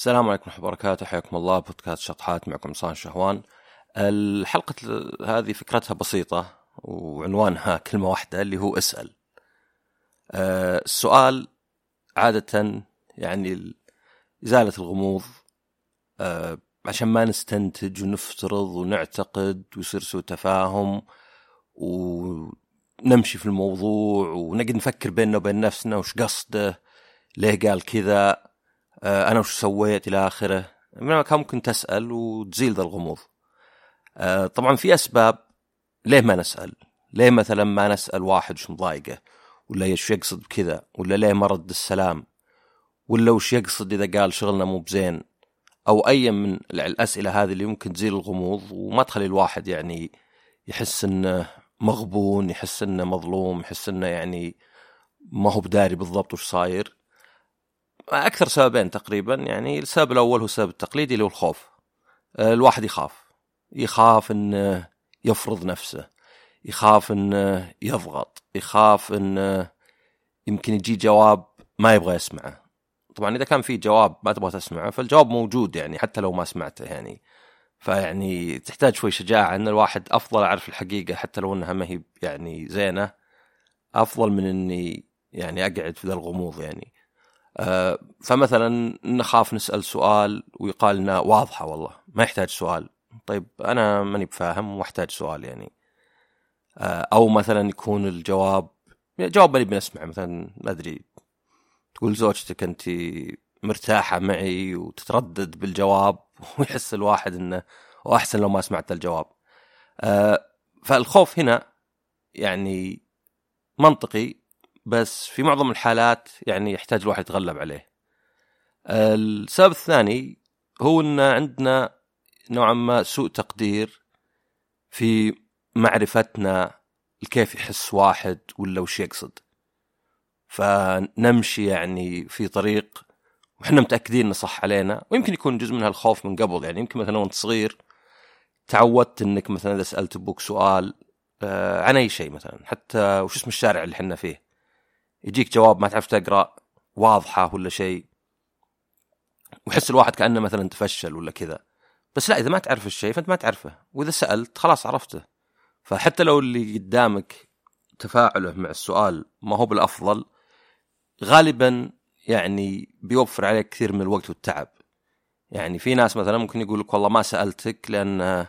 السلام عليكم ورحمة الله وبركاته. حياكم الله. بودكاست شطحات. معكم صان شهوان. الحلقة هذه فكرتها بسيطة وعنوانها كلمة واحدة اللي هو اسأل. آه، السؤال عادة يعني إزالة الغموض آه، عشان ما نستنتج ونفترض ونعتقد ويصير سوء تفاهم ونمشي في الموضوع ونقعد نفكر بيننا وبين نفسنا وش قصده ليه قال كذا. أنا وش سويت إلى آخره؟ من كان ممكن تسال وتزيل ذا الغموض. آه، طبعا في أسباب ليه ما نسأل؟ ليه مثلا ما نسأل واحد وش مضايقه؟ ولا إيش يقصد بكذا ولا ليه ما رد السلام؟ ولا وش يقصد إذا قال شغلنا مو بزين؟ أو أي من الأسئلة هذه اللي ممكن تزيل الغموض وما تخلي الواحد يعني يحس إنه مغبون يحس إنه مظلوم يحس إنه يعني ما هو بداري بالضبط وش صاير. أكثر سببين تقريبا يعني السبب الأول هو السبب التقليدي اللي هو الخوف. آه، الواحد يخاف. يخاف انه يفرض نفسه. يخاف انه يضغط. يخاف انه يمكن يجي جواب ما يبغى يسمعه. طبعا إذا كان في جواب ما تبغى تسمعه فالجواب موجود يعني حتى لو ما سمعته يعني. فيعني تحتاج شوي شجاعة إن الواحد أفضل اعرف الحقيقة حتى لو إنها ما هي يعني زينة. أفضل من إني يعني أقعد في ذا الغموض يعني. آه، فمثلا نخاف نسأل سؤال ويقال لنا واضحة والله ما يحتاج سؤال. طيب أنا ماني بفاهم واحتاج سؤال يعني. آه، أو مثلا يكون الجواب جواب ماني بنسمع مثلا ما أدري تقول زوجتك أنت مرتاحة معي وتتردد بالجواب ويحس الواحد إنه واحسن لو ما سمعت الجواب. آه، فالخوف هنا يعني منطقي بس في معظم الحالات يعني يحتاج الواحد يتغلب عليه. السبب الثاني هو إن عندنا نوعا ما سوء تقدير في معرفتنا كيف يحس واحد ولا وش يقصد. فنمشي يعني في طريق وإحنا متأكدين إنه صح علينا ويمكن يكون جزء منها الخوف من قبل. يعني يمكن مثلا وأنت صغير تعودت إنك مثلا إذا سألت أبوك سؤال آه، عن أي شيء مثلا حتى وش اسم الشارع اللي إحنا فيه. يجيك جواب ما تعرف تقرأ واضحة ولا شيء. ويحس الواحد كأنه مثلا تفشل ولا كذا. بس لا إذا ما تعرف الشيء فأنت ما تعرفه. وإذا سألت خلاص عرفته. فحتى لو اللي قدامك تفاعله مع السؤال ما هو بالأفضل غالبا يعني بيوفر عليك كثير من الوقت والتعب. يعني في ناس مثلا ممكن يقول لك والله ما سألتك لأن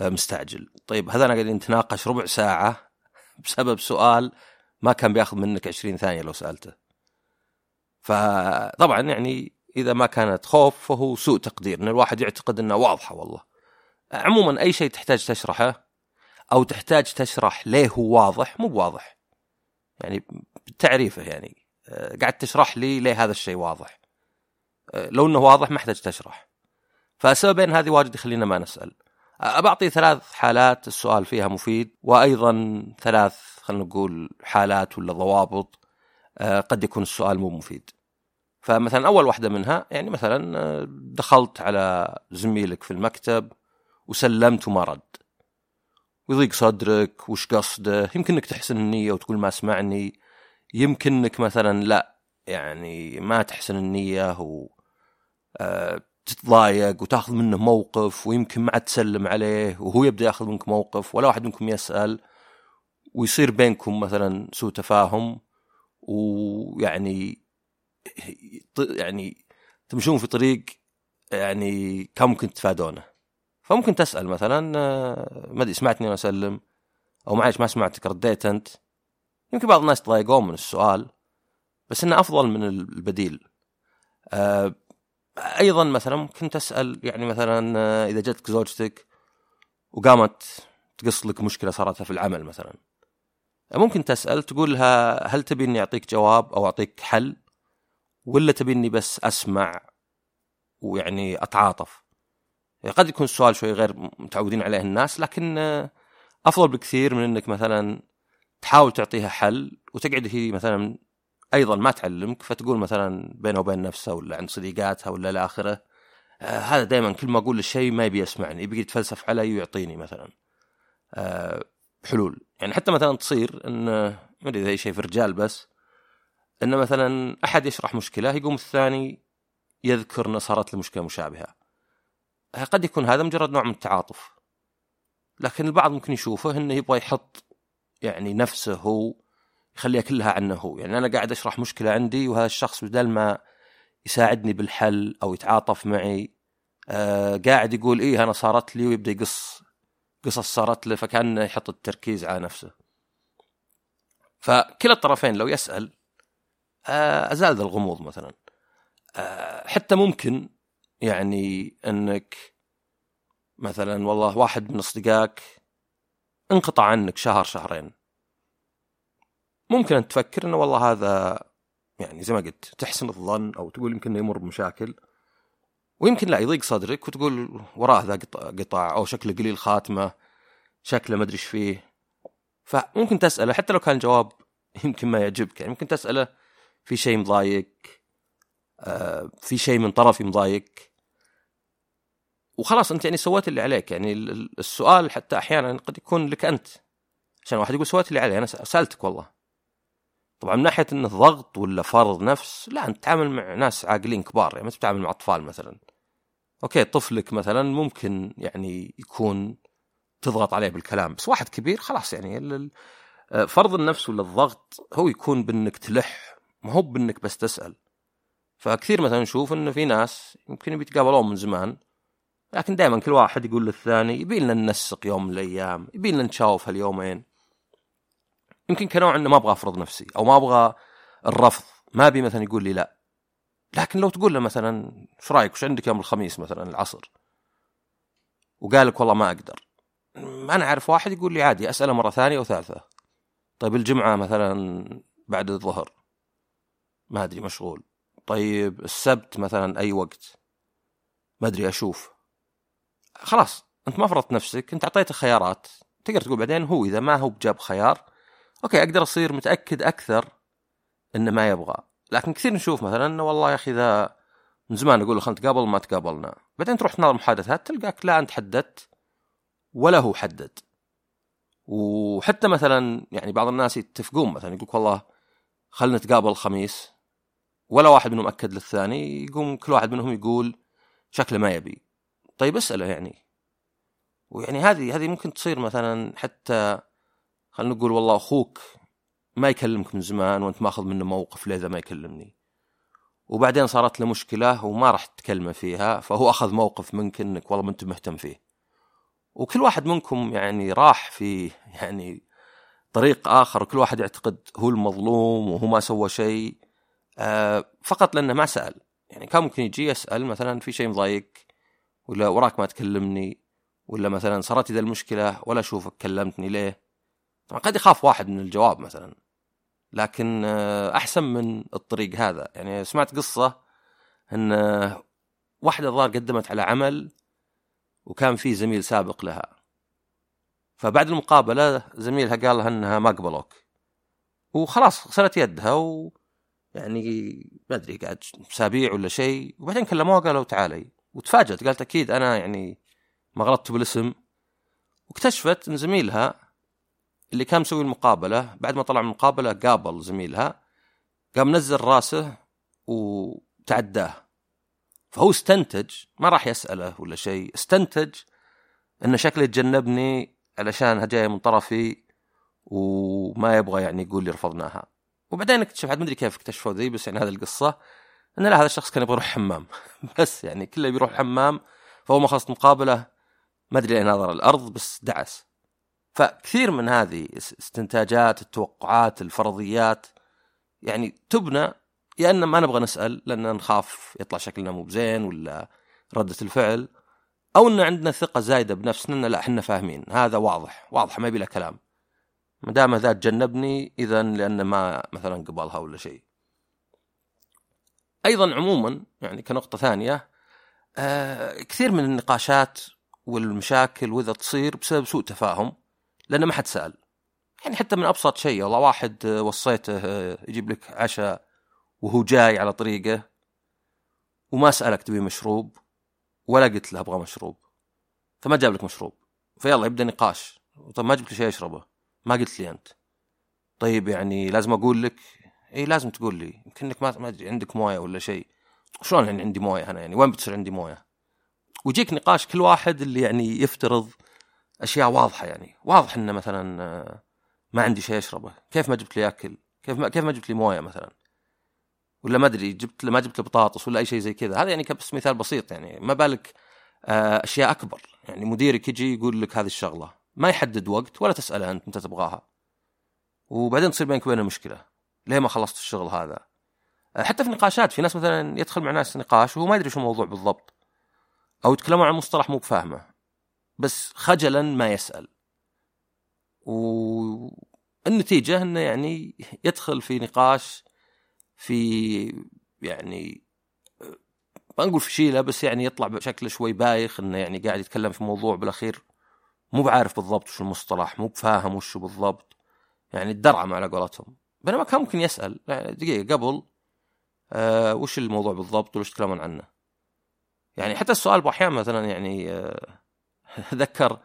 مستعجل. طيب هذا أنا قاعدين نتناقش ربع ساعة بسبب سؤال ما كان بياخذ منك 20 ثانية لو سألته. فطبعا يعني إذا ما كانت خوف فهو سوء تقدير إن الواحد يعتقد انها واضحة والله. عموما أي شيء تحتاج تشرحه أو تحتاج تشرح ليه هو واضح مو بواضح. يعني بتعريفه يعني. آه، قاعد تشرح لي ليه هذا الشيء واضح. آه، لو إنه واضح ما أحتاج تشرح. فسببين هذه واجد يخلينا ما نسأل. أبعطي ثلاث حالات السؤال فيها مفيد وأيضا ثلاث خلينا نقول حالات ولا ضوابط آه، قد يكون السؤال مو مفيد. فمثلا أول واحدة منها يعني مثلا آه، دخلت على زميلك في المكتب وسلمت وما رد. ويضيق صدرك وش قصده؟ يمكن إنك تحسن النية وتقول ما سمعني. يمكن إنك مثلا لا يعني ما تحسن النية و آه، تتضايق وتاخذ منه موقف ويمكن ما تسلم عليه وهو يبدأ ياخذ منك موقف ولا واحد منكم يسأل ويصير بينكم مثلا سوء تفاهم ويعني يعني تمشون في طريق يعني كان ممكن تتفادونه فممكن تسأل مثلا ما أدري سمعتني وأنا أسلم؟ أو معلش ما سمعتك رديت أنت؟ يمكن بعض الناس يتضايقون من السؤال بس إنه أفضل من البديل. أه أيضا مثلا ممكن تسأل يعني مثلا آه، إذا جتك زوجتك وقامت تقص لك مشكلة صارتها في العمل مثلا ممكن تسأل تقول لها هل تبي إني أعطيك جواب أو أعطيك حل ولا تبي إني بس أسمع ويعني أتعاطف؟ قد يكون السؤال شوي غير متعودين عليه الناس لكن آه، أفضل بكثير من إنك مثلا تحاول تعطيها حل وتقعد هي مثلا أيضا ما تعلمك فتقول مثلا بينها وبين نفسها ولا عند صديقاتها ولا إلى آخره آه هذا دائما كل ما أقول الشيء ما يبي يسمعني يبي يتفلسف علي ويعطيني مثلا آه حلول. يعني حتى مثلا تصير إن ما أدري إذا شيء في الرجال بس إن مثلا أحد يشرح مشكلة يقوم الثاني يذكر انه صارت له مشكلة مشابهة. قد يكون هذا مجرد نوع من التعاطف. لكن البعض ممكن يشوفه إنه يبغى يحط يعني نفسه هو يخليها كلها عنه هو. يعني أنا قاعد أشرح مشكلة عندي وهذا الشخص بدل ما يساعدني بالحل أو يتعاطف معي آه قاعد يقول إيه أنا صارت لي ويبدأ يقص قصص صارت له فكانه يحط التركيز على نفسه. فكلا الطرفين لو يسأل آه أزال ذا الغموض مثلا. آه حتى ممكن يعني أنك مثلا والله واحد من أصدقائك انقطع عنك شهر شهرين. ممكن أن تفكر إنه والله هذا يعني زي ما قلت تحسن الظن أو تقول يمكن يمر بمشاكل. ويمكن لا يضيق صدرك وتقول وراه ذا قطع أو شكله قليل خاتمة شكله ما أدري إيش فيه. فممكن تسأله حتى لو كان جواب يمكن ما يعجبك. يعني ممكن تسأله في شيء مضايق آه في شيء من طرفي مضايق. وخلاص أنت يعني سويت اللي عليك. يعني السؤال حتى أحيانا قد يكون لك أنت. عشان واحد يقول سويت اللي علي أنا سألتك والله. طبعا من ناحية إنه ضغط ولا فرض نفس لا أنت تتعامل مع ناس عاقلين كبار يعني ما تتعامل مع أطفال مثلا. okay طفلك مثلا ممكن يعني يكون تضغط عليه بالكلام بس واحد كبير خلاص يعني فرض النفس ولا الضغط هو يكون بإنك تلح ما هو بإنك بس تسأل. فكثير مثلا نشوف إنه في ناس يمكن بيتقابلون من زمان لكن دائما كل واحد يقول للثاني يبي لنا ننسق يوم من الأيام يبي لنا نتشاوف هاليومين. يمكن كنوع إنه ما أبغى أفرض نفسي أو ما أبغى الرفض. ما أبي مثلا يقول لي لا. لكن لو تقول له مثلا إيش رأيك؟ وش عندك يوم الخميس مثلا العصر؟ وقال لك والله ما أقدر. أنا أعرف واحد يقول لي عادي أسأله مرة ثانية وثالثة. طيب الجمعة مثلا بعد الظهر؟ ما أدري مشغول. طيب السبت مثلا أي وقت؟ ما أدري أشوف. خلاص أنت ما فرضت نفسك أنت اعطيته خيارات تقدر تقول بعدين هو إذا ما هو بجايب خيار okay أقدر أصير متأكد أكثر إنه ما يبغى. لكن كثير نشوف مثلا إنه والله يا أخي ذا من زمان أقول له خلينا نتقابل ما تقابلنا. بعدين تروح تناظر محادثات تلقاك لا أنت حددت ولا هو حدد. وحتى مثلا يعني بعض الناس يتفقون مثلا يقول والله خلينا نتقابل الخميس ولا واحد منهم أكد للثاني يقوم كل واحد منهم يقول شكله ما يبي. طيب اسأله يعني. ويعني هذه هذه ممكن تصير مثلا حتى خلينا نقول والله أخوك ما يكلمك من زمان وأنت ماخذ منه موقف لذا ما يكلمني. وبعدين صارت له مشكلة وما راح تكلمه فيها فهو أخذ موقف منك إنك والله ما أنت مهتم فيه. وكل واحد منكم يعني راح في يعني طريق آخر وكل واحد يعتقد هو المظلوم وهو ما سوى شيء آه فقط لأنه ما سأل. يعني كان ممكن يجي يسأل مثلا في شيء مضايق ولا وراك ما تكلمني ولا مثلا صارت ذا المشكلة ولا أشوفك كلمتني ليه؟ طبعا قد يخاف واحد من الجواب مثلا لكن آه، أحسن من الطريق هذا. يعني سمعت قصة إن آه، واحدة الظاهر قدمت على عمل وكان في زميل سابق لها. فبعد المقابلة زميلها قال لها إنها ما قبلوك. وخلاص غسلت يدها و يعني ما أدري قاعد أسابيع ولا شيء وبعدين كلموها قالوا تعالي. وتفاجأت قالت أكيد أنا يعني ما غلطت بالاسم. واكتشفت إن زميلها اللي كان مسوي المقابلة بعد ما طلع من المقابلة قابل زميلها قام نزل راسه وتعداه. فهو استنتج ما راح يسأله ولا شيء استنتج إنه شكله يتجنبني علشان جاية من طرفي وما يبغى يعني يقول لي رفضناها. وبعدين اكتشف ما أدري كيف اكتشفوا ذي بس يعني هذه القصة إن لا هذا الشخص كان يبغى يروح حمام. بس يعني كله بيروح حمام فهو ما خلص مقابلة ما أدري نظر الأرض بس دعس. فكثير من هذه استنتاجات التوقعات الفرضيات يعني تبنى يا إن ما نبغى نسأل لأن نخاف يطلع شكلنا مو بزين ولا ردة الفعل أو إن عندنا ثقة زايدة بنفسنا إن لا إحنا فاهمين. هذا واضح واضح ما يبي له كلام. ما دام ذا تجنبني إذا لأن ما مثلا قبلها ولا شيء. أيضا عموما يعني كنقطة ثانية آه كثير من النقاشات والمشاكل وإذا تصير بسبب سوء تفاهم. لأنه ما حد سأل. يعني حتى من أبسط شيء والله واحد وصيته يجيب لك عشاء وهو جاي على طريقه وما سألك تبي مشروب ولا قلت له أبغى مشروب. فما جاب لك مشروب. فيلا يبدأ نقاش. طيب ما جبت لي شيء أشربه؟ ما قلت لي أنت. طيب يعني لازم أقول لك؟ اي لازم تقول لي. يمكن إنك ما ادري عندك موية ولا شيء. شلون يعني عندي موية أنا؟ يعني وين بتصير عندي موية؟ ويجيك نقاش كل واحد اللي يعني يفترض أشياء واضحة يعني. واضح انه مثلا آه، ما عندي شيء أشربه. كيف ما جبت لي أكل؟ كيف ما كيف ما جبت لي موية مثلا؟ ولا ما أدري جبت ما جبت بطاطس ولا أي شيء زي كذا. هذا يعني بس مثال بسيط يعني. ما بالك آه، أشياء أكبر. يعني مديرك يجي يقول لك هذه الشغلة. ما يحدد وقت ولا تساله أنت متى تبغاها. وبعدين تصير بينك وبينه مشكلة. ليه ما خلصت الشغل هذا؟ آه، حتى في نقاشات في ناس مثلا يدخل مع ناس نقاش وهو ما يدري شو الموضوع بالضبط. أو يتكلمون عن مصطلح مو بفاهمه. بس خجلا ما يسأل. والنتيجه إنه يعني يدخل في نقاش في يعني ما نقول فشيله بس يعني يطلع بشكل شوي بايخ إنه يعني قاعد يتكلم في موضوع بالأخير مو بعارف بالضبط شو المصطلح مو بفاهم وش بالضبط. يعني الدرعم على قولتهم. بينما كان ممكن يسأل. دقيقة قبل آه وش الموضوع بالضبط وش تتكلمون عنه. يعني حتى السؤال أحيانا مثلا يعني آه ذكر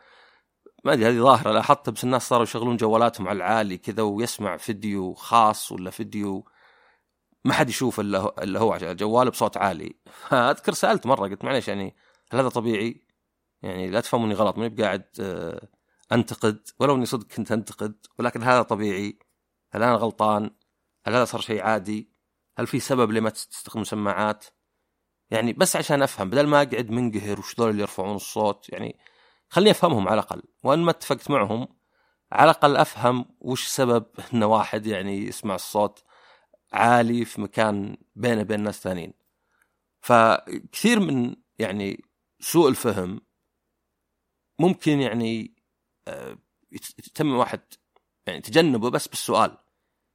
ما أدري هذه ظاهرة لاحظتها بس الناس صاروا يشغلون جوالاتهم على العالي كذا ويسمع فيديو خاص ولا فيديو ما حد يشوف إلا إلا هو على جواله بصوت عالي فاذكر سألت مرة قلت معليش يعني هل هذا طبيعي؟ يعني لا تفهموني غلط ماني بقاعد آه، أنتقد ولو إني صدق كنت أنتقد ولكن هذا طبيعي هل أنا غلطان؟ هل هذا صار شيء عادي؟ هل في سبب لما تستخدم سماعات؟ يعني بس عشان أفهم بدل ما أقعد منقهر وش ذول اللي يرفعون الصوت يعني خليني أفهمهم على الأقل. وان ما اتفقت معهم. على الأقل أفهم وش سبب إن واحد يعني يسمع الصوت عالي في مكان بينه وبين ناس ثانيين. فكثير من يعني سوء الفهم ممكن يعني آه، يتم واحد يعني تجنبه بس بالسؤال.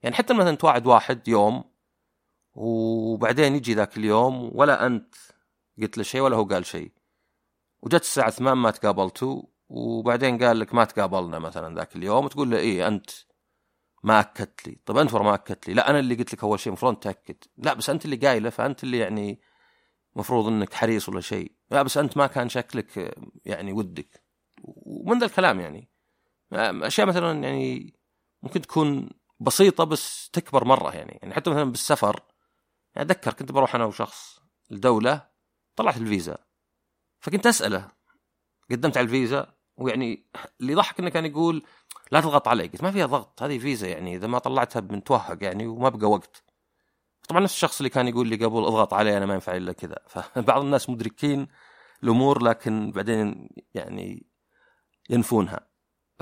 يعني حتى مثلا توعد واحد يوم وبعدين يجي ذاك اليوم ولا أنت قلت له شيء ولا هو قال شيء. وجت الساعة 8 ما تقابلتوا وبعدين قال لك ما تقابلنا مثلا ذاك اليوم وتقول له إيه أنت ما أكدت لي. طب أنت ما أكدت لي. لا أنا اللي قلت لك أول شيء المفروض تأكد. لا بس أنت اللي قايله فأنت اللي يعني المفروض إنك حريص ولا شيء. لا بس أنت ما كان شكلك يعني ودك. ومن ذا الكلام يعني. أشياء مثلا يعني ممكن تكون بسيطة بس تكبر مرة يعني. يعني حتى مثلا بالسفر يعني أتذكر كنت بروح أنا وشخص الدولة طلعت الفيزا. فكنت أسأله قدمت على الفيزا ويعني اللي يضحك إنه كان يقول لا تضغط علي قلت ما فيها ضغط هذه فيزا يعني إذا ما طلعتها بنتوهق يعني وما بقى وقت. طبعا نفس الشخص اللي كان يقول لي قبل اضغط علي أنا ما ينفع إلا كذا. فبعض الناس مدركين الأمور لكن بعدين يعني ينفونها.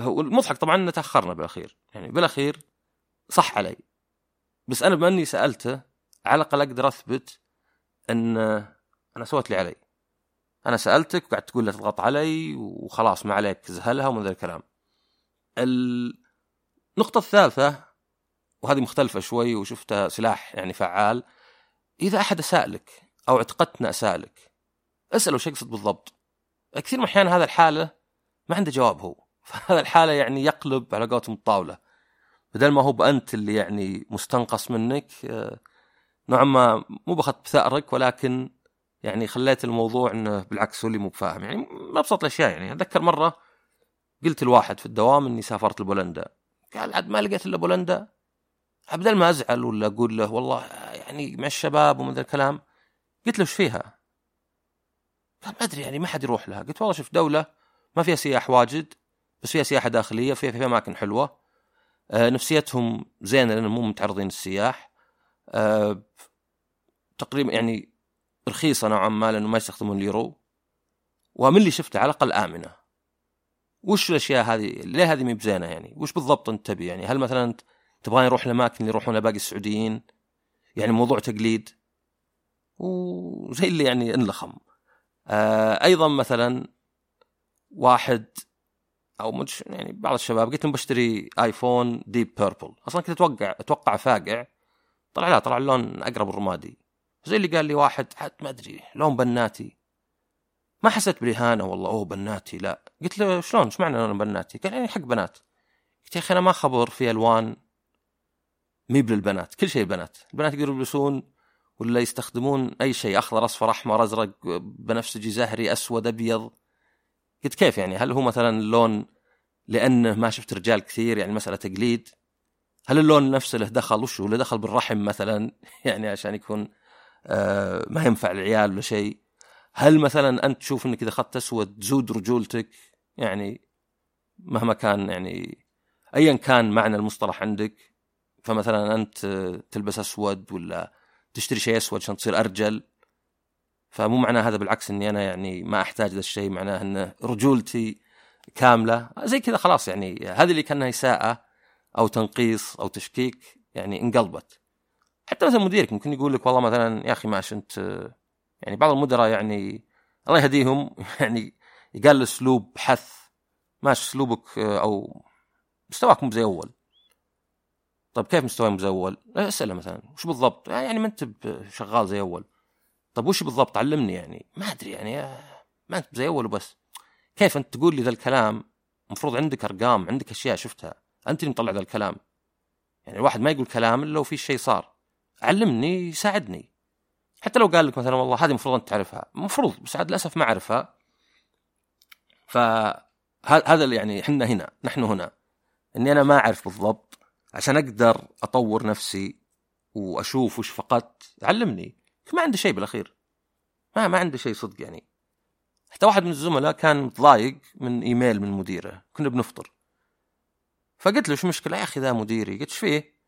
والمضحك طبعا ان تأخرنا بالأخير. يعني بالأخير صح علي. بس أنا بما إني سألته على الأقل أقدر أثبت إن أنا سويت اللي علي. أنا سألتك وقعدت تقول لا تضغط علي وخلاص ما عليك زهلها ومن ذا الكلام. النقطة الثالثة وهذه مختلفة شوي وشفتها سلاح يعني فعال إذا أحد أسألك أو اعتقدت أن أسألك اسأله وش يقصد بالضبط. كثير من الأحيان هذا الحالة ما عنده جواب هو. فهذا الحالة يعني يقلب على قولتهم الطاولة. بدل ما هو بأنت اللي يعني مستنقص منك آه، نوعا ما مو بخط بثأرك ولكن يعني خليت الموضوع إنه بالعكس هو اللي مو بفاهم. يعني ما ابسط الأشياء. يعني أتذكر مرة قلت لواحد في الدوام إني سافرت لبولندا. قال عاد ما لقيت إلا بولندا. بدل ما أزعل ولا أقول له والله يعني مع الشباب ومن ذا الكلام. قلت له إيش فيها؟ قال ما أدري يعني ما حد يروح لها. قلت والله شوف دولة ما فيها سياح واجد بس فيها سياحة داخلية فيها فيها أماكن حلوة. آه نفسيتهم زينة لانهم مو متعرضين للسياح. آه تقريبا يعني رخيصة نوعا ما لأنه ما يستخدمون اليورو. ومن اللي شفته على الأقل آمنة. وش الأشياء هذه؟ ليه هذه مي بزينة يعني؟ وش بالضبط أنت تبي يعني؟ هل مثلا تبغاني أروح الاماكن اللي يروحون باقي السعوديين؟ يعني موضوع تقليد. وزي اللي يعني انلخم. آه أيضا مثلا واحد أو مش يعني بعض الشباب قلت لهم بشتري iPhone Deep Purple أصلا كنت أتوقع أتوقع فاقع. طلع لا طلع اللون أقرب الرمادي. زي اللي قال لي واحد حتى ما أدري لون بناتي. ما حسيت بالاهانه والله أوه بناتي. لا. قلت له شلون؟ إيش معنى لون بناتي؟ قال يعني حق بنات. قلت يا أخي أنا ما خبر في ألوان ميب للبنات كل شيء البنات البنات يقدروا يلبسون ولا يستخدمون أي شيء أخضر أصفر أحمر أزرق بنفسجي زهري أسود أبيض. قلت كيف يعني؟ هل هو مثلا اللون لأنه ما شفت رجال كثير يعني مسألة تقليد؟ هل اللون نفسه له دخل؟ وش له دخل بالرحم مثلا؟ يعني عشان يكون ما ينفع العيال ولا شيء. هل مثلا أنت تشوف إنك إذا اخذت أسود تزود رجولتك؟ يعني مهما كان يعني ايا كان معنى المصطلح عندك فمثلا أنت تلبس أسود ولا تشتري شيء أسود عشان تصير أرجل. فمو معناه هذا بالعكس إني أنا يعني ما أحتاج ذا الشيء معناه إن رجولتي كاملة. زي كذا خلاص يعني هذه اللي كأنها إساءة أو تنقيص أو تشكيك يعني انقلبت. حتى مثلا مديرك ممكن يقول لك والله مثلا يا أخي ماش انت يعني بعض المدراء يعني الله يهديهم يعني يقال أسلوب حث ماشي أسلوبك أو مستواك مو زي أول. طيب كيف مستواي مو زي أول؟ أسأله مثلا وش بالضبط؟ يعني ما أنت شغال زي أول. طيب وش بالضبط؟ علمني يعني. ما أدري يعني ما أنت زي أول وبس. كيف أنت تقول لي ذا الكلام؟ المفروض عندك أرقام عندك أشياء شفتها. أنت اللي مطلع ذا الكلام. يعني الواحد ما يقول كلام إلا لو في شيء صار. علمني ساعدني. حتى لو قال لك مثلا والله هذه المفروض أنت تعرفها. المفروض بس عاد للأسف ما أعرفها. فهذا اللي يعني إحنا هنا نحن هنا. إني أنا ما أعرف بالضبط عشان أقدر أطور نفسي وأشوف وش فقدت. علمني. ما عنده شيء بالأخير. ما ما عنده شيء صدق يعني. حتى واحد من الزملاء كان متضايق من إيميل من مديره. كنا بنفطر. فقلت له شو المشكلة يا أخي ذا مديري؟ قلت إيش فيه؟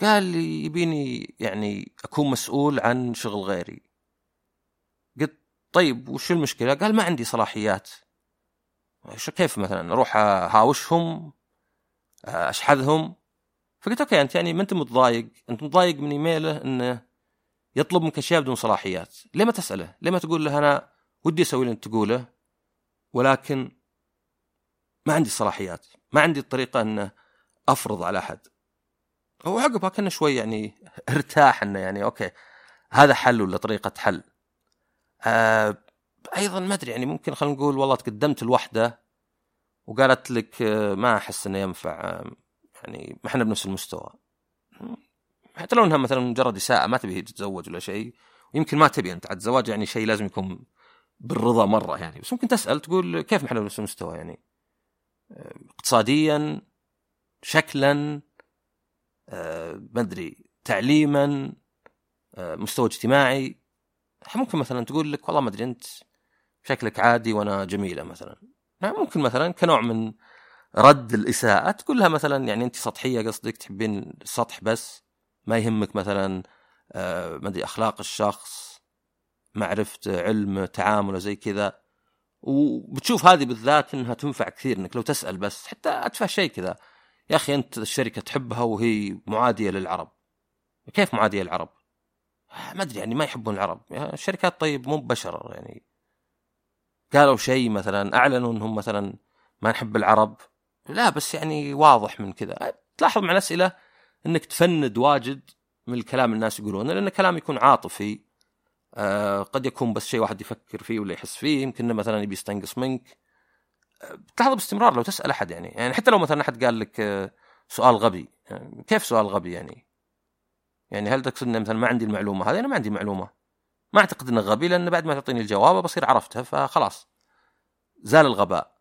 قال لي يبيني يعني أكون مسؤول عن شغل غيري. قلت طيب وش المشكلة؟ قال ما عندي صلاحيات. كيف مثلا أروح أهاوشهم أشحذهم؟ فقلت okay أنت يعني ما أنت متضايق؟ أنت متضايق من إيميله إنه يطلب منك أشياء بدون صلاحيات. ليه ما تسأله؟ ليه ما تقول له أنا ودي أسوي اللي أنت تقوله ولكن ما عندي صلاحيات. ما عندي الطريقة ان أفرض على أحد. هو عقبها كان شوي يعني ارتاح إنه يعني okay هذا حل ولا طريقة حل؟ آه أيضا ما أدري يعني ممكن خلينا نقول والله تقدمت لوحده وقالت لك آه، ما أحس إنه ينفع آه، يعني ما إحنا بنفس المستوى. حتى لو إنها مثلا مجرد إساءة ما تبي تتزوج ولا شيء ويمكن ما تبي أنت عاد الزواج يعني شيء لازم يكون بالرضا مرة يعني. بس ممكن تسأل تقول كيف نحن بنفس المستوى يعني؟ اقتصاديا شكلا آه، ما أدري تعليما آه، مستوى اجتماعي. ممكن مثلا تقول لك والله ما أدري أنت شكلك عادي وأنا جميلة مثلا. ممكن مثلا كنوع من رد الإساءة تقول لها مثلا يعني أنت سطحية قصدك تحبين السطح بس ما يهمك مثلا آه، ما أدري أخلاق الشخص معرفته علم تعامله زي كذا. وبتشوف هذه بالذات إنها تنفع كثير إنك لو تسأل بس حتى اتفه شيء كذا. يا أخي أنت الشركة تحبها وهي معادية للعرب. كيف معادية للعرب؟ ما أدري يعني ما يحبون العرب. الشركات طيب مو بشر يعني قالوا شيء مثلا أعلنوا إنهم مثلا ما نحب العرب. لا بس يعني واضح من كذا. تلاحظ مع الأسئلة إنك تفند واجد من الكلام الناس يقولونه لأن الكلام يكون عاطفي. آه قد يكون بس شيء واحد يفكر فيه ولا يحس فيه يمكن مثلا يبي يستنقص منك. تلاحظ باستمرار لو تسأل أحد يعني. يعني حتى لو مثلا أحد قال لك آه سؤال غبي يعني كيف سؤال غبي يعني؟ يعني هل تقصد ان مثلا ما عندي المعلومة؟ هذه أنا ما عندي معلومة. ما أعتقد إنه غبي لأن بعد ما تعطيني الجواب بصير عرفتها فخلاص. زال الغباء.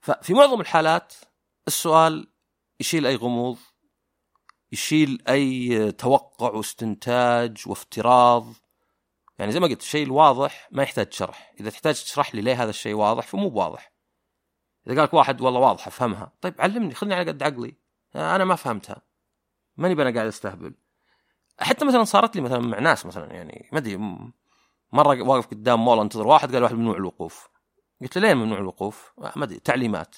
ففي معظم الحالات السؤال يشيل أي غموض يشيل أي توقع واستنتاج وافتراض. يعني زي ما قلت الشيء الواضح ما يحتاج شرح. إذا تحتاج تشرح لي ليه هذا الشيء واضح فمو بواضح. إذا قالك واحد والله واضح أفهمها. طيب علمني خذني على قد عقلي. أنا ما فهمتها. ماني أنا قاعد أستهبل. حتى مثلا صارت لي مثلا مع ناس مثلا يعني ما أدري مرة واقف قدام مول أنتظر واحد قال واحد ممنوع الوقوف. قلت له ليه ممنوع الوقوف؟ ما أدري تعليمات.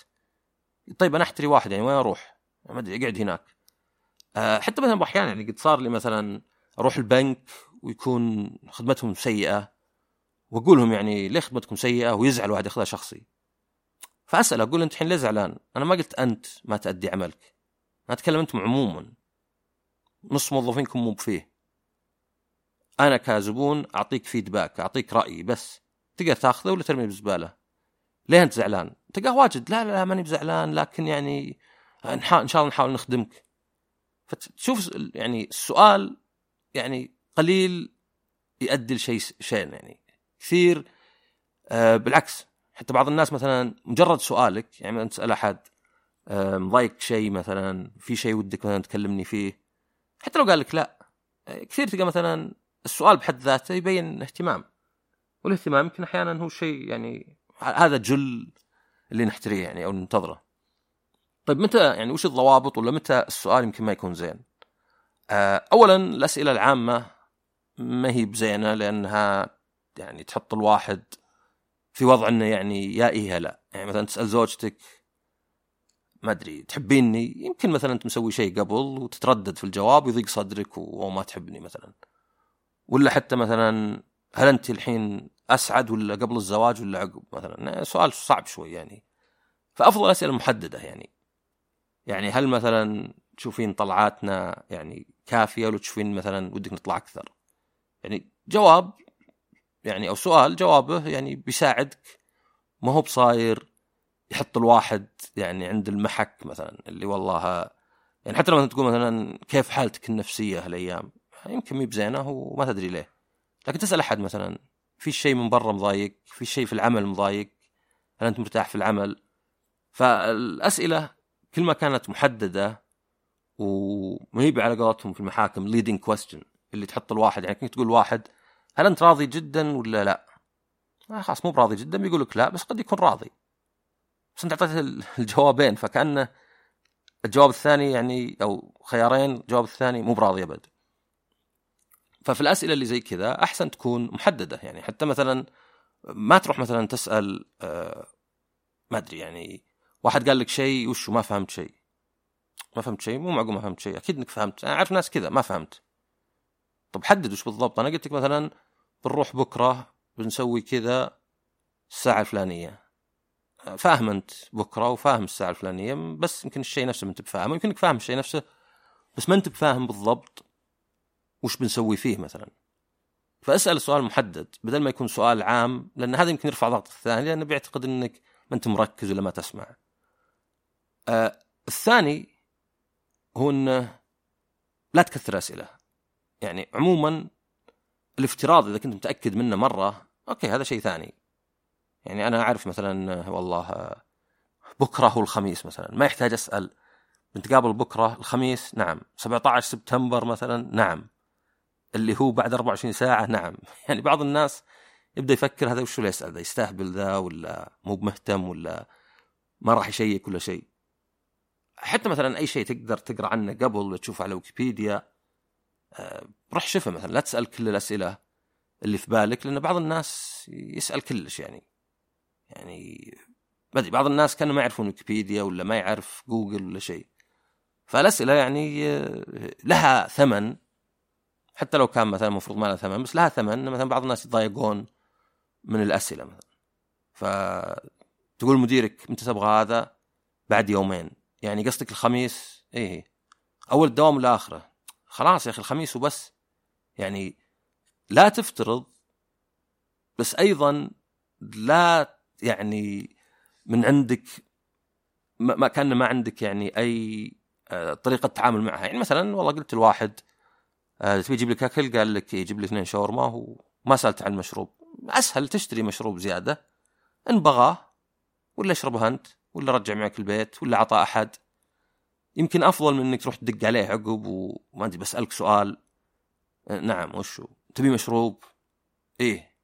طيب أنا أحتري واحد يعني وين أروح؟ ما أدري أقعد هناك. أه حتى مثلا أحيانا يعني قد صار لي مثلا أروح البنك ويكون خدمتهم سيئة واقول لهم يعني ليه خدمتكم سيئة؟ ويزعل واحد ياخذها شخصي. فاسال أقول أنت الحين ليه زعلان؟ أنا ما قلت أنت ما تأدي عملك. أنا أتكلم أنتم عموما. نص موظفينكم مو بفيه. أنا كزبون أعطيك فيدباك أعطيك رايي بس. تقدر تأخذه ولا ترميه بالزباله ليه أنت زعلان؟ تلقاه واجد. لا لا ماني بزعلان لكن يعني إن شاء الله نحاول نخدمك. فتشوف يعني السؤال يعني قليل يؤدي لشيء شيء يعني كثير. آه بالعكس. حتى بعض الناس مثلا مجرد سؤالك يعني مثلا تسأل أحد آه مضايق شيء مثلا في شيء ودك مثلا تكلمني فيه حتى لو قال لك لا آه، كثير تلقى مثلا السؤال بحد ذاته يبين اهتمام والاهتمام يمكن أحيانا هو شيء يعني هذا جل اللي نحتريه يعني أو ننتظره. طيب متى يعني وش الضوابط ولا متى السؤال يمكن ما يكون زين؟ آه، اولا الأسئلة العامة ما هي بزينة لأنها يعني تحط الواحد في وضع إنه يعني يا إيه لا. يعني مثلا تسأل زوجتك ما أدري تحبيني؟ يمكن مثلا أنت مسوي شيء قبل وتتردد في الجواب ويضيق صدرك وما تحبني مثلا. ولا حتى مثلا هل أنت الحين أسعد ولا قبل الزواج ولا عقب؟ مثلا. سؤال صعب شوي يعني. فأفضل أسئلة محددة يعني. يعني هل مثلا تشوفين طلعاتنا يعني كافية ولا تشوفين مثلا ودك نطلع أكثر؟ يعني جواب يعني أو سؤال جوابه يعني بيساعدك. ما هو بصاير يحط الواحد يعني عند المحك مثلا اللي والله يعني حتى لما تقول مثلا كيف حالتك النفسية هالأيام؟ يمكن مي بزينة وما تدري ليه. لكن تسأل أحد مثلا في شيء من برا مضايق؟ في شيء في العمل مضايق؟ هل أنت مرتاح في العمل؟ فالأسئلة كل ما كانت محددة وما هي على قولتهم في المحاكم leading question اللي تحط الواحد يعني كنت تقول واحد هل أنت راضي جدا ولا لا؟ آه خلاص مو براضي جدا بيقول لك لا بس قد يكون راضي. بس أنت اعطيته الجوابين فكانه الجواب الثاني يعني أو خيارين الجواب الثاني مو براضي ابد ففي الأسئلة اللي زي كذا أحسن تكون محددة. يعني حتى مثلا ما تروح مثلا تسأل آه ما أدري يعني واحد قال لك شيء وشو ما فهمت شيء. ما فهمت شيء مو معقول ما فهمت شيء أكيد إنك فهمت. أنا أعرف ناس كذا ما فهمت. طب حدد وش بالضبط. أنا قلت لك مثلا بنروح بكرة بنسوي كذا الساعة الفلانية. فاهم أنت بكرة وفاهم الساعة الفلانية بس يمكن الشيء نفسه ما أنت بفاهمه يمكن إنك فاهم الشيء نفسه بس ما أنت بفاهم بالضبط وش بنسوي فيه مثلا. فأسأل سؤال محدد بدل ما يكون سؤال عام لأن هذا يمكن يرفع ضغط الثاني لأنه بيعتقد إنك ما أنت مركز ولا ما تسمع. آه الثاني هو إنه لا تكثر أسئلة. يعني عموما الافتراض إذا كنت متأكد منه مرة أوكي هذا شيء ثاني. يعني أنا أعرف مثلا والله بكرة هو الخميس مثلا ما يحتاج أسأل. بنتقابل بكرة الخميس؟ نعم. 17 سبتمبر مثلا؟ نعم. اللي هو بعد 24 ساعة؟ نعم. يعني بعض الناس يبدأ يفكر هذا وش اللي يسأل ذا يستهبل ذا ولا مو بمهتم ولا ما راح يشيك ولا شيء. حتى مثلا أي شيء تقدر تقرأ عنه قبل تشوفه على ويكيبيديا روح شوفه مثلا لا تسأل كل الأسئلة اللي في بالك لأن بعض الناس يسأل كلش يعني. يعني أدري بعض الناس كانوا ما يعرفون ويكيبيديا ولا ما يعرف جوجل ولا شيء. فالأسئلة يعني آه، لها ثمن. حتى لو كان مثلا المفروض ما لها ثمن بس لها ثمن مثلا بعض الناس يتضايقون من الأسئلة مثلا. فتقول مديرك متى تبغى هذا بعد يومين. يعني قصدك الخميس؟ إيه. أول الدوام ولا آخره؟ خلاص يا أخي الخميس وبس. يعني لا تفترض بس أيضا لا يعني من عندك ما كان ما عندك يعني أي آه، طريقة تعامل معها. يعني مثلا والله قلت الواحد آه، تبي يجيب لك أكل؟ قال لك يجيب لي اثنين شاورما وما سألت عن المشروب. أسهل تشتري مشروب زيادة إن بغاه ولا اشربه أنت ولا رجع معك البيت ولا عطى أحد. يمكن أفضل من إنك تروح تدق عليه عقب وما أدري بسالك سؤال. آه، نعم وشو؟ تبي مشروب؟ إيه.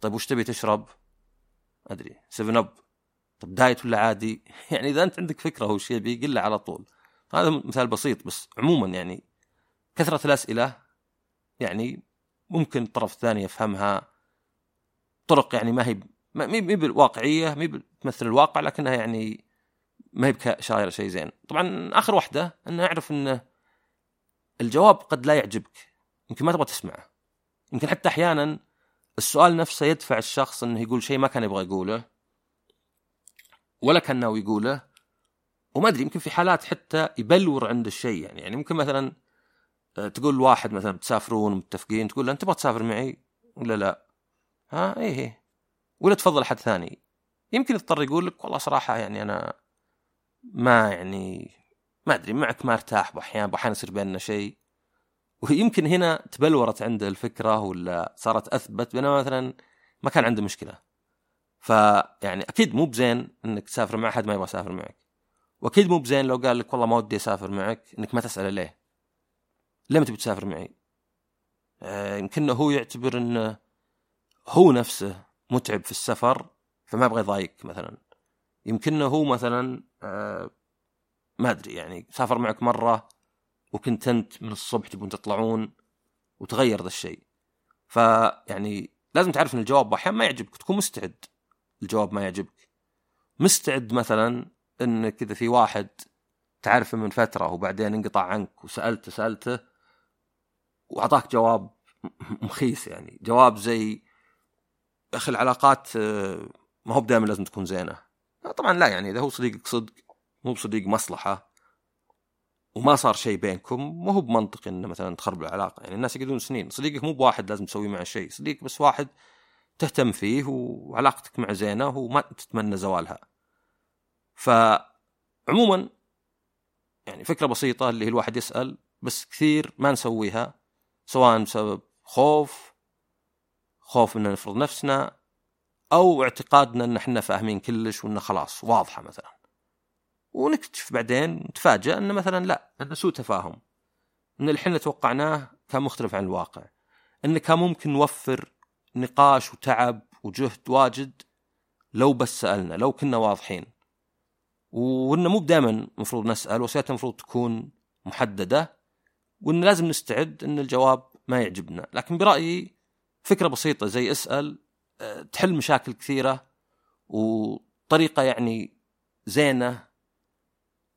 طيب وش تبي تشرب؟ أدري. 7 أب. طب دايت ولا عادي؟ يعني إذا أنت عندك فكرة هو شيء بيقل على طول. هذا مثال بسيط بس عموما يعني كثرة الأسئلة يعني ممكن الطرف الثاني يفهمها. طرق يعني ما هي ما هي بالواقعية ما هي بتمثل الواقع لكنها يعني ما هي شايره شيء زين. طبعا آخر واحدة انه أعرف انه الجواب قد لا يعجبك. يمكن ما تبغى تسمعه. يمكن حتى أحيانا السؤال نفسه يدفع الشخص أنه يقول شيء ما كان يبغى يقوله ولا كان ناوي يقوله وما أدري يمكن في حالات حتى يبلور عند الشيء يعني. يعني ممكن مثلا آه، تقول واحد مثلا بتسافرون متفقين تقول له أنت تبغى تسافر معي؟ ولا لا؟ ها إيه إيه. ولا تفضل حد ثاني. يمكن يضطر يقول لك والله صراحة يعني أنا ما يعني ما أدري معك ما أرتاح بأحيان أحيانا يصير بيننا شيء. ويمكن هنا تبلورت عنده الفكرة ولا صارت أثبت بينما مثلا ما كان عنده مشكلة. فيعني أكيد مو بزين إنك تسافر مع أحد ما يبغى يسافر معك. وأكيد مو بزين لو قال لك والله ما ودي أسافر معك إنك ما تسأله ليه. ليه ما تبي تسافر معي؟ آه، يمكن هو يعتبر إنه هو نفسه متعب في السفر فما يبغى يضايقك مثلا. يمكن هو مثلا آه، ما أدري يعني سافر معك مرة وكنت أنت من الصبح تبون تطلعون وتغير ذا الشيء. فيعني لازم تعرف إن الجواب أحيانا ما يعجبك تكون مستعد. الجواب ما يعجبك. مستعد مثلا ان كذا في واحد تعرفه من فترة وبعدين انقطع عنك وسألته سألته وأعطاك جواب مخيس يعني جواب زي أخي العلاقات ما هو دائما لازم تكون زينه طبعا لا يعني إذا هو صديقك صدق مو بصديق مصلحة وما صار شيء بينكم مو هو بمنطق إنه مثلا تخرب العلاقة. يعني الناس يقعدون سنين صديقك مو بواحد لازم تسوي معه شيء صديق بس واحد تهتم فيه وعلاقتك معه زينة وما تتمنى زوالها. فعموما يعني فكرة بسيطة اللي هي الواحد يسأل بس كثير ما نسويها سواء بسبب خوف خوف ان نفرض نفسنا أو اعتقادنا إن إحنا فاهمين كلش وإنه خلاص واضحة مثلا. ونكتشف بعدين نتفاجأ إن مثلا لا انه سوء تفاهم. إن اللي إحنا توقعناه كان مختلف عن الواقع. إن كان ممكن نوفر نقاش وتعب وجهد واجد لو بس سألنا لو كنا واضحين. وإنه مو دائما المفروض نسأل وسيلتنا المفروض تكون محددة. وإن لازم نستعد إن الجواب ما يعجبنا. لكن برأيي فكرة بسيطة زي اسأل تحل مشاكل كثيرة وطريقة يعني زينة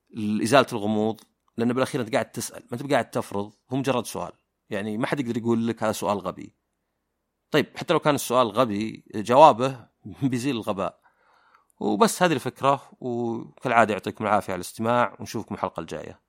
لإزالة الغموض لأن بالأخير أنت قاعد تسأل ما أنت قاعد تفرض هو مجرد سؤال. يعني ما حد يقدر يقول لك هذا سؤال غبي. طيب حتى لو كان السؤال غبي جوابه بيزيل الغباء. وبس هذه الفكرة وكالعادة يعطيكم العافية على الاستماع ونشوفكم الحلقة الجاية.